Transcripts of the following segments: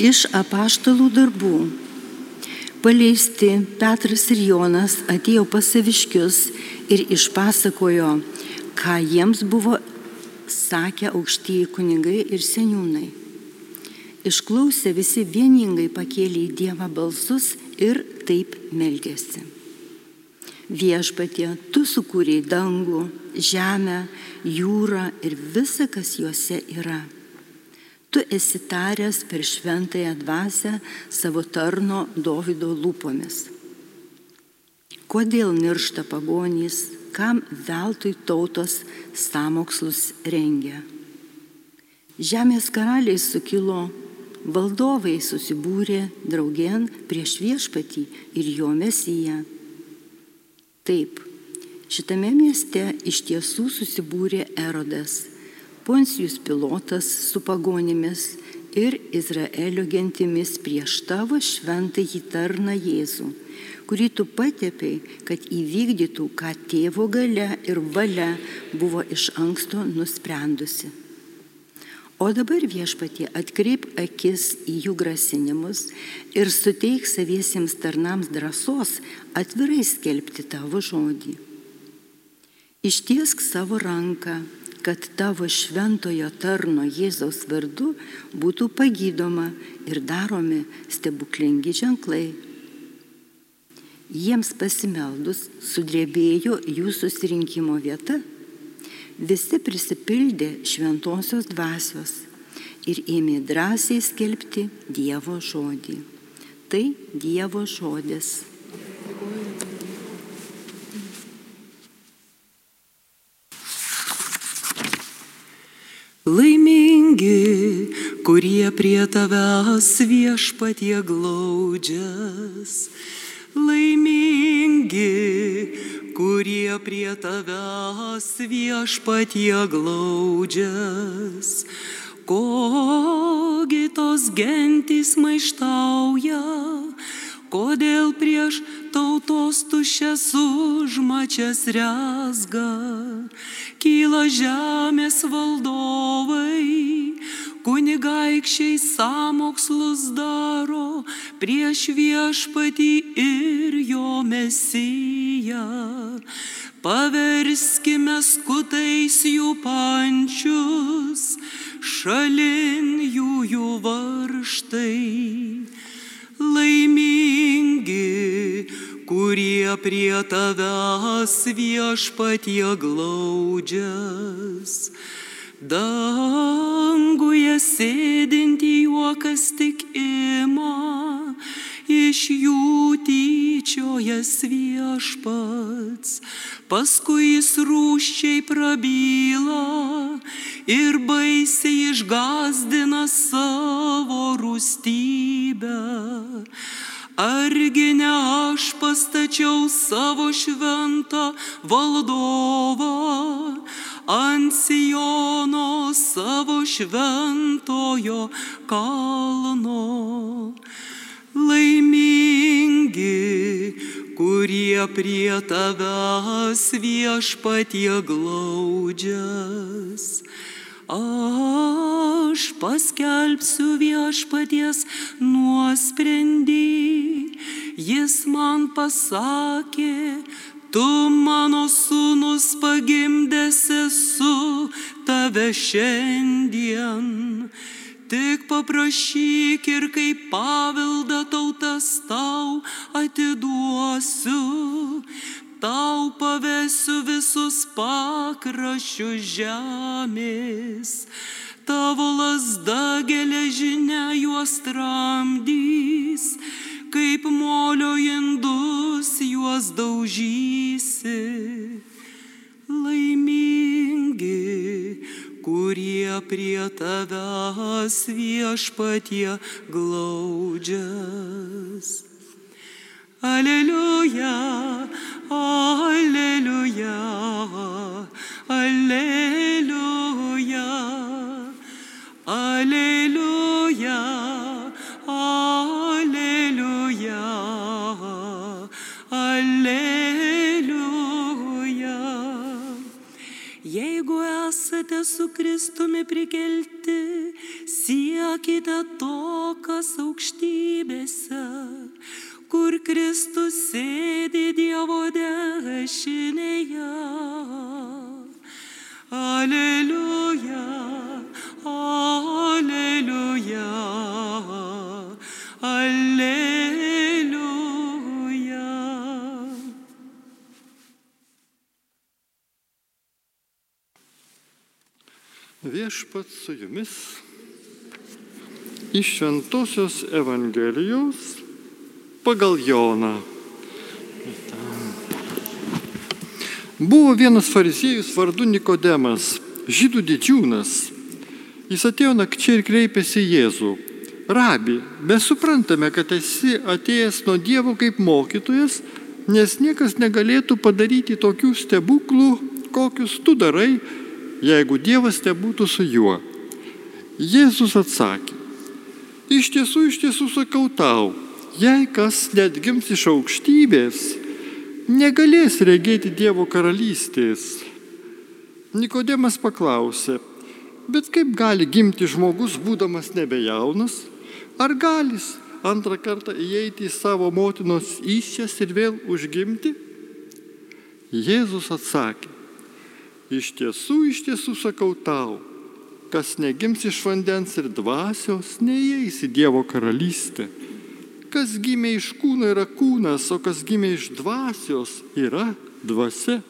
Iš apaštalų darbų. Paleisti Petras ir Jonas atėjo pas saviškius ir išpasakojo, ką jiems buvo sakę aukštieji kunigai ir seniūnai. Išklausę visi vieningai pakėlė į Dievą balsus ir taip melgėsi. Viešpatie, tu sukūrėjai dangų, žemę, jūrą ir visa, kas juose yra. Tu esi taręs per šventąją dvasę savo tarno Davido lūpomis. Kodėl niršta pagonys, kam veltui tautos samokslus rengia? Žemės karaliai sukilo, valdovai susibūrė draugien prieš viešpatį ir jo mesiją. Taip, šitame mieste iš tiesų susibūrė Erodas, Poncijus pilotas su pagonimis ir Izraelio gentimis prieš tavo šventąjį tarną Jėzų, kurį tu patepiai, kad įvykdytų, ką tėvo gale ir valia buvo iš anksto nusprendusi. O dabar viešpatie atkreip akis į jų grasinimus ir suteik saviesiems tarnams drąsos atvirai skelbti tavo žodį. Ištiesk savo ranką, kad tavo šventojo tarno Jėzaus vardu būtų pagydoma ir daromi stebuklingi ženklai. Jiems pasimeldus sudrėbėjo jų susirinkimo vieta visi prisipildė šventosios dvasios ir ėmė drąsiai skelbti Dievo žodį. Tai Dievo žodis. Laimingi, kurie prie tavęs viešpatie glaudžias. Laimingi, kurie prie tavęs viešpatie glaudžias. Kogi tos gentys maištauja, kodėl prieš tautos tušęs užmačias rezga, kyla žemės valdovai, kunigaikščiai samokslus daro prieš viešpatį ir jo mesiją. Paverskime skutais jų pančius, šalin jų jų varštai. Laimingi, kurie prie tavęs viešpatie glaudžias Danguje sėdinti juokas tik ima, iš jų tyčiojas viešpats, paskui jis rūščiai prabyla ir baisiai išgazdina savo rūstybę. Argi ne aš pastačiau savo šventą valdovą, ant Sijono savo šventojo kalno. Laimingi, kurie prie tavęs viešpatie glaudžias. Aš paskelbsiu viešpaties nuosprendį, jis man pasakė, Tu mano sūnus pagimdęs esu tave šiandien. Tik paprašyk ir kaip paveldą tautas tau atiduosiu. Tau pavesiu visus pakraščių žemės. Tavo lasda geležinė juos tramdys kaip molio indus juos daužysi. Laimingi, kurie prie tavęs viešpatie glaudžias. Aleliuja, aleliuja, esate su Kristumi prikelti, siekite to, kas aukštybėse, kur Kristus sėdi Dievo dešinėje. Aleliuja, aleliuja, aleliuja. Viešpat su jumis iš Šventojios Evangelijos pagal Joną. Buvo vienas fariziejus vardu Nikodemas, žydų didžiūnas. Jis atėjo nakčiai ir kreipėsi į Jėzų. Rabi, mes suprantame, kad esi atėjęs nuo Dievo kaip mokytojas, nes niekas negalėtų padaryti tokių stebuklų, kokius tu darai, jeigu Dievas nebūtų su juo. Jėzus atsakė, iš tiesų, iš tiesų sakau tau, jei kas net gims iš aukštybės, negalės regėti Dievo karalystės. Nikodemas paklausė, bet kaip gali gimti žmogus, būdamas nebejaunas? Ar galis antrą kartą įeiti į savo motinos iščias ir vėl užgimti? Jėzus atsakė, iš tiesų, iš tiesų sakau tau, kas negims iš vandens ir dvasios, neįeis į Dievo karalystę. Kas gimė iš kūno yra kūnas, o kas gimė iš dvasios yra dvasia.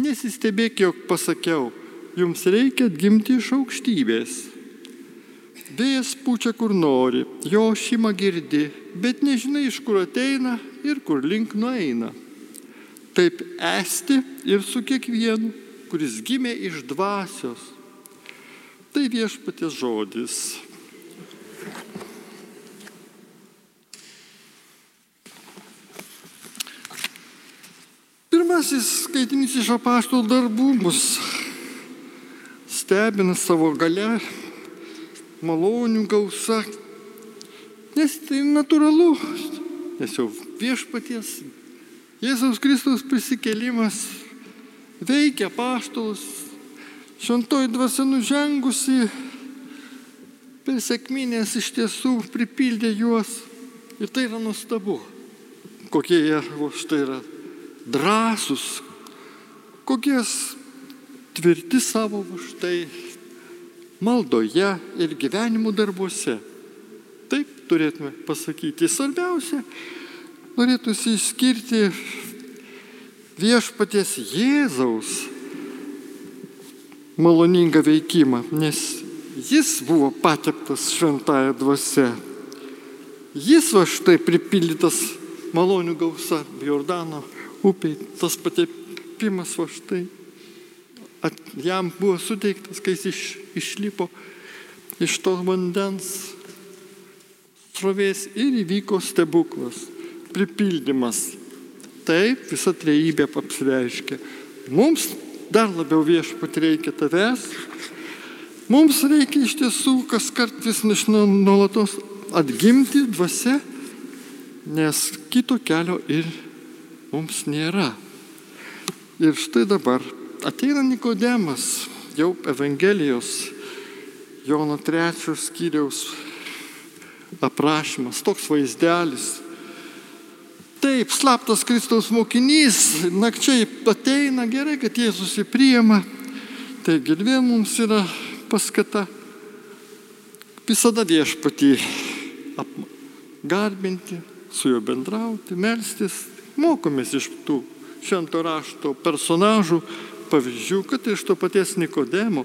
Nesistebėk, jog pasakiau, jums reikia atgimti iš aukštybės. Vėjas pučia kur nori, jo šimą girdi, bet nežinai iš kur ateina ir kur link nueina. Taip esti ir su kiekvienu, kuris gimė iš dvasios. Tai viešpatės žodis. Pirmasis skaitinys iš apaštų darbų mus stebina savo gale, malonių gausa, nes tai natūralu, nes jau viešpaties Jėzaus Kristaus prisikėlimas veikia paštus, šventoji dvasia nužengusi per sėkminės iš tiesų pripildė juos ir tai yra nuostabu, kokie jie štai yra drąsus, kokie tvirti savo štai maldoje ir gyvenimo darbuose. Taip turėtume pasakyti. Svarbiausia, norėtųsi išskirti viešpaties Jėzaus maloningą veikimą, nes jis buvo pateptas šventąją dvasę. Jis va štai pripildytas malonių gausa Jordano upiai, tas patepimas va štai at, jam buvo suteiktas, kai jis iš, išlipo iš to vandens srovės ir įvyko stebuklas, pripildymas. Taip visa trejybė apsireiškia. Mums dar labiau viešpat reikia tavęs. Mums reikia iš tiesų kas kart vis nuolatos atgimti dvasia, nes kito kelio ir mums nėra. Ir štai dabar ateina Nikodemas, jau Evangelijos Jono trečios skyriaus aprašymas, toks vaizdelis. Taip, slaptas Kristaus mokinys, nakčiai ateina gerai, kad Jėzus įpriema. Taigi vėl mums yra paskata visada viešpatį garbinti, su juo bendrauti, melstis. Mokomės iš tų švento rašto personažų, pavyzdžių, kad iš to paties Nikodemo.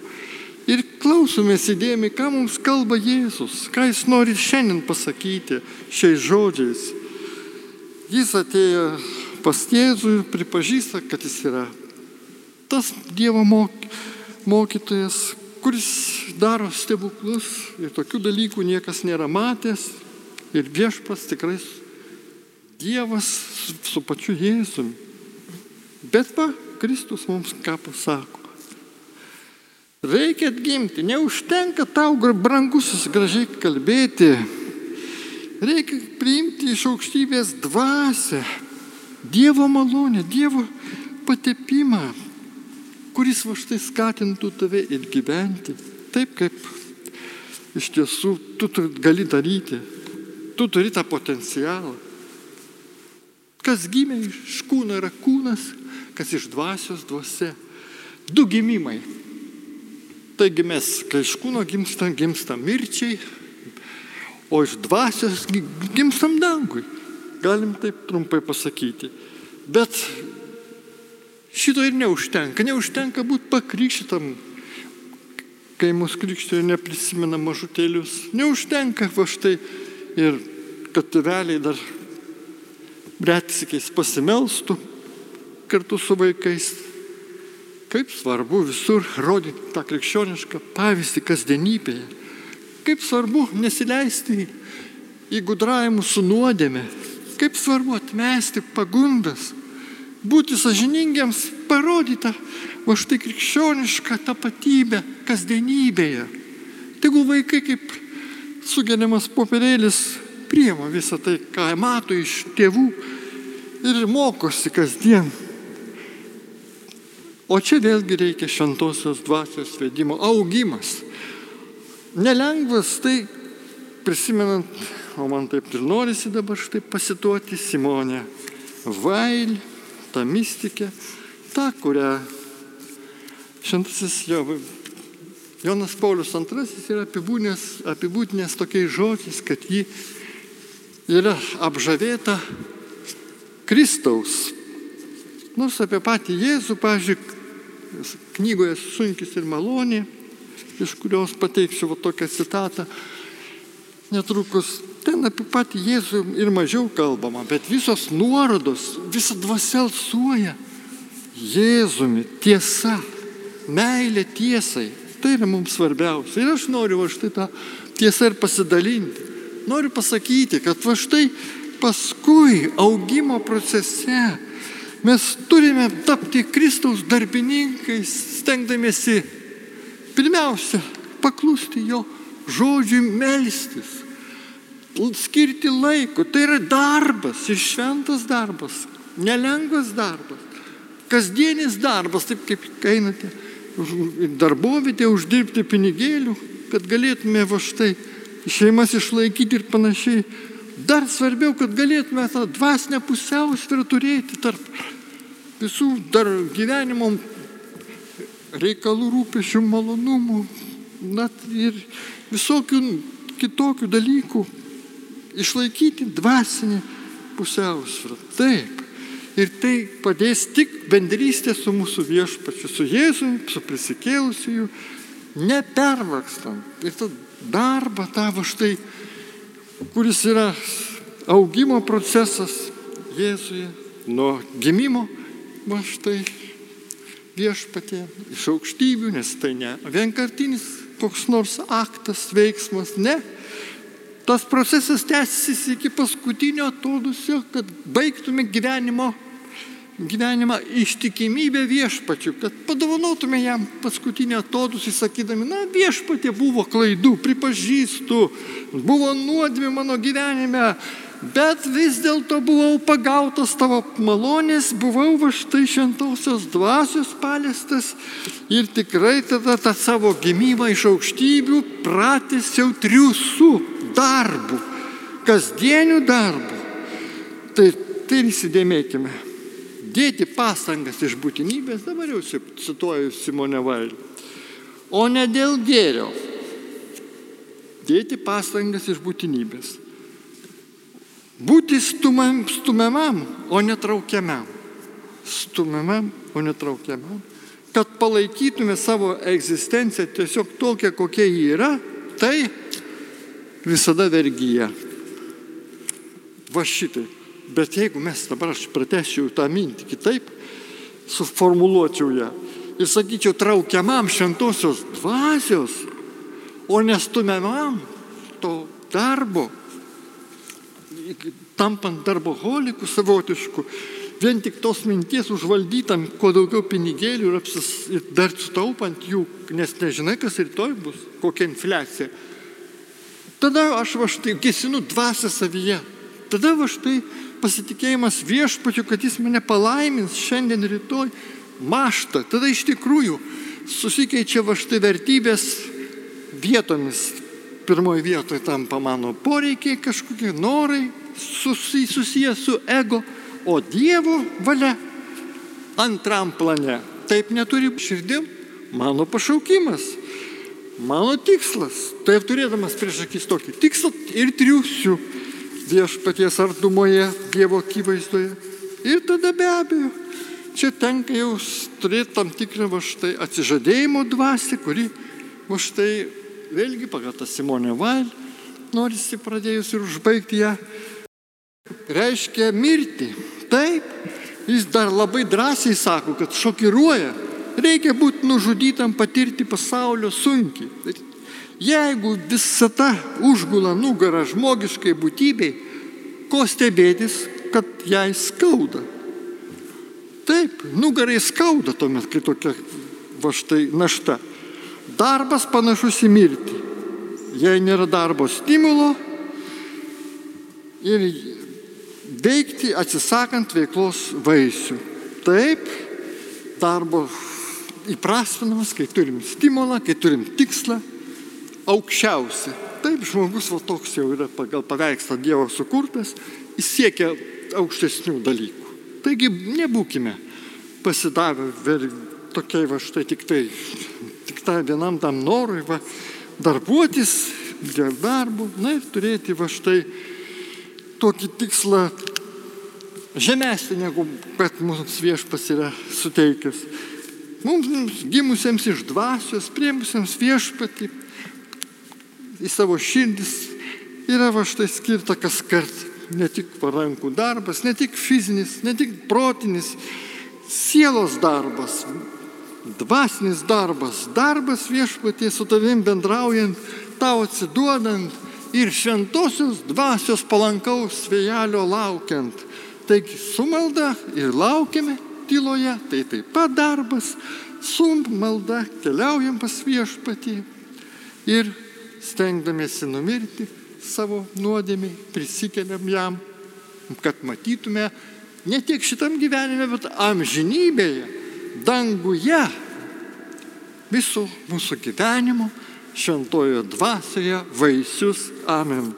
Ir klausomės įdėmiai, ką mums kalba Jėzus, ką jis nori šiandien pasakyti šiais žodžiais. Jis atėjo pas Jėzų ir pripažįsta, kad jis yra tas Dievo mokytojas, kuris daro stebuklus ir tokių dalykų niekas nėra matęs. Ir viešpas tikrai Dievas su pačiu Jėzumi. Bet va, Kristus mums ką pasako. Reikia atgimti, neužtenka tau brangusis gražiai kalbėti. Reikia priimti iš aukštybės dvasę, Dievo malonę, Dievo patepimą, kuris va štai skatintų tave ir gyventi taip, kaip iš tiesų tu gali daryti, tu turi tą potencialą. Kas gimė iš kūno yra kūnas, kas iš dvasios dvasia. Du gimimai. Taigi mes, kai iš kūno gimstam, gimstam mirčiai, o iš dvasios gi- gimstam dangui. Galim taip trumpai pasakyti. Bet šito ir neužtenka. Neužtenka būti pakrikštytam, kai mūsų krikštė neprisimena mažutėlius. Neužtenka va štai ir kad tėveliai dar retsykiais pasimelstų kartu su vaikais. Kaip svarbu visur rodyti tą krikščionišką pavyzdį kasdienybėje. Kaip svarbu nesileisti į gudravimus su nuodėme. Kaip svarbu atmesti pagundas. Būti sažiningiams, parodyta va štai krikščionišką tapatybę kasdienybėje. Tegul vaikai kaip sugeriamas popierėlis priema visą tai, ką mato iš tėvų ir mokosi kasdien. O čia vėlgi reikia šventosios dvasios vedimo augimas. Nelengvas tai, prisimenant, o man taip ir norisi dabar štai pasituoti Simonę Vail, tą mystikę, tą, kurią šventasis jo, Jonas Paulius II yra apibūdinęs, apibūdinęs tokiais žodžiais, kad ji yra apžavėta Kristaus. Nors apie patį Jėzų, pažiūrėk, knygoje Sunkis ir malonė, iš kurios pateiksiu va tokią citatą, netrukus ten apie patį Jėzų ir mažiau kalbama, bet visos nuorodos, visa dvasia alsuoja Jėzumi, tiesa, meilė tiesai. Tai yra mums svarbiausia. Ir aš noriu va štai tą tiesą ir pasidalinti. Noriu pasakyti, kad va štai paskui augimo procese mes turime tapti Kristaus darbininkais, stengdamėsi pirmiausia paklusti jo žodžiui melstis, skirti laiko. Tai yra darbas, iššventas darbas, nelengvas darbas, kasdienis darbas, taip kaip einate darbovietė uždirbti pinigėlių, kad galėtume va štai šeimas išlaikyti ir panašiai. Dar svarbiau, kad galėtume tą dvasinę pusiausvyrą turėti tarp visų dar gyvenimo reikalų, rūpešių, malonumų, net ir visokių kitokių dalykų. Išlaikyti dvasinį pusiausvyrą. Taip. Ir tai padės tik bendrystė su mūsų viešpačiu, su Jėzumi, su prisikėlusiu, nepervakstant. Ir tą darbą tavo štai, kuris yra augimo procesas Jėzuje, nuo gimimo, va štai viešpatė, iš aukštybių, nes tai ne vienkartinis koks nors aktas, veiksmas, ne. Tas procesas tęsis iki paskutinio atodusio, kad baigtume gyvenimo gyvenimą ištikimybę viešpačiu, kad padovanotume jam paskutinį atodusį, sakydami, na viešpatė buvo klaidų, pripažįstu, buvo nuodėmė mano gyvenime, bet vis dėlto buvau pagautas tavo malonės, buvau va štai šventosios dvasios paliestas ir tikrai tada tą savo gimimą iš aukštybių pratęsiau triusų darbų, kasdienių darbų. Tai, tai įsidėmėkime dėti pastangas iš būtinybės, dabar jau cituoju Simonę Vailį, o ne dėl gėrio. Dėti pastangas iš būtinybės. Būti stumam, stumiamam, o netraukiamam. Stumiamam, o netraukiamam. Kad palaikytume savo egzistenciją tiesiog tokią, kokia ji yra, tai visada vergyja. Va šitai. Bet jeigu mes dabar aš pratęsiu tą mintį kitaip, suformuluočiau ją ir sakyčiau traukiamam šventosios dvasios, o nestumiamam to darbo, tampant darboholikų savotiškų, vien tik tos minties užvaldytam, kuo daugiau pinigėlių ir, apsis, ir dar sutaupant jų, nes nežinai, kas rytoj bus, kokia infliacija. Tada aš va štai gesinu dvasę savyje. Tada va štai pasitikėjimas viešpačiu, kad jis mane palaimins šiandien, rytoj, mašta. Tada iš tikrųjų susikeičia va štai vertybės vietomis. pirmoji vietoje tampa mano poreikiai, kažkokie norai susiję su ego, o Dievo valia antram plane. Taip neturi širdim mano pašaukimas, mano tikslas. Taip turėdamas prieš akis tokį tikslą ir triusiu viešpaties artumoje, Dievo akivaizdoje. Ir tada be abejo, čia tenka jau turėti tam tikrą va štai atsižadėjimo dvasį, kuri va štai vėlgi pagal tą Simonę Vail, norisi pradėjus ir užbaigti ją, reiškia mirti. Taip, jis dar labai drąsiai sako, kad šokiruoja, reikia būti nužudytam patirti pasaulio sunkiai. Jeigu visata užgula nugarą žmogiškai būtybei, ko stebėtis, kad jai skauda. Taip, nugarai skauda tuomet, kai tokia va štai našta. Darbas panašus į mirtį. Jei nėra darbo stimulo ir veikti atsisakant veiklos vaisių. Taip, darbo įprastinamas, kai turim stimulą, kai turim tikslą, aukščiausi. Taip, žmogus va toks jau yra pagal paveikslą Dievo sukurtas, jis siekia aukštesnių dalykų. Taigi nebūkime pasidavę tokiai va štai tik tai, tik tai vienam tam norui va, darbuotis dėl darbų, na ir turėti va štai tokį tikslą žemesnį, negu kad mums viešpas yra suteikęs. Mums gimusiems iš dvasios, priemusiems viešpatį į savo širdis yra va štai skirta kas kart. Ne tik parankų darbas, ne tik fizinis, ne tik protinis, sielos darbas, dvasinis darbas, darbas viešpatie su tavim bendraujant, tau atsiduodant ir šventosios dvasios palankaus vėjelio laukiant. Taigi su malda ir laukiame tyloje, tai taip pat darbas, su malda keliaujam pas viešpatį ir stengdamėsi numirti savo nuodėmiai, prisikeliam jam, kad matytume ne tik šitam gyvenime, bet amžinybėje, danguje viso mūsų gyvenimo šventojo dvasioje vaisius. Amen.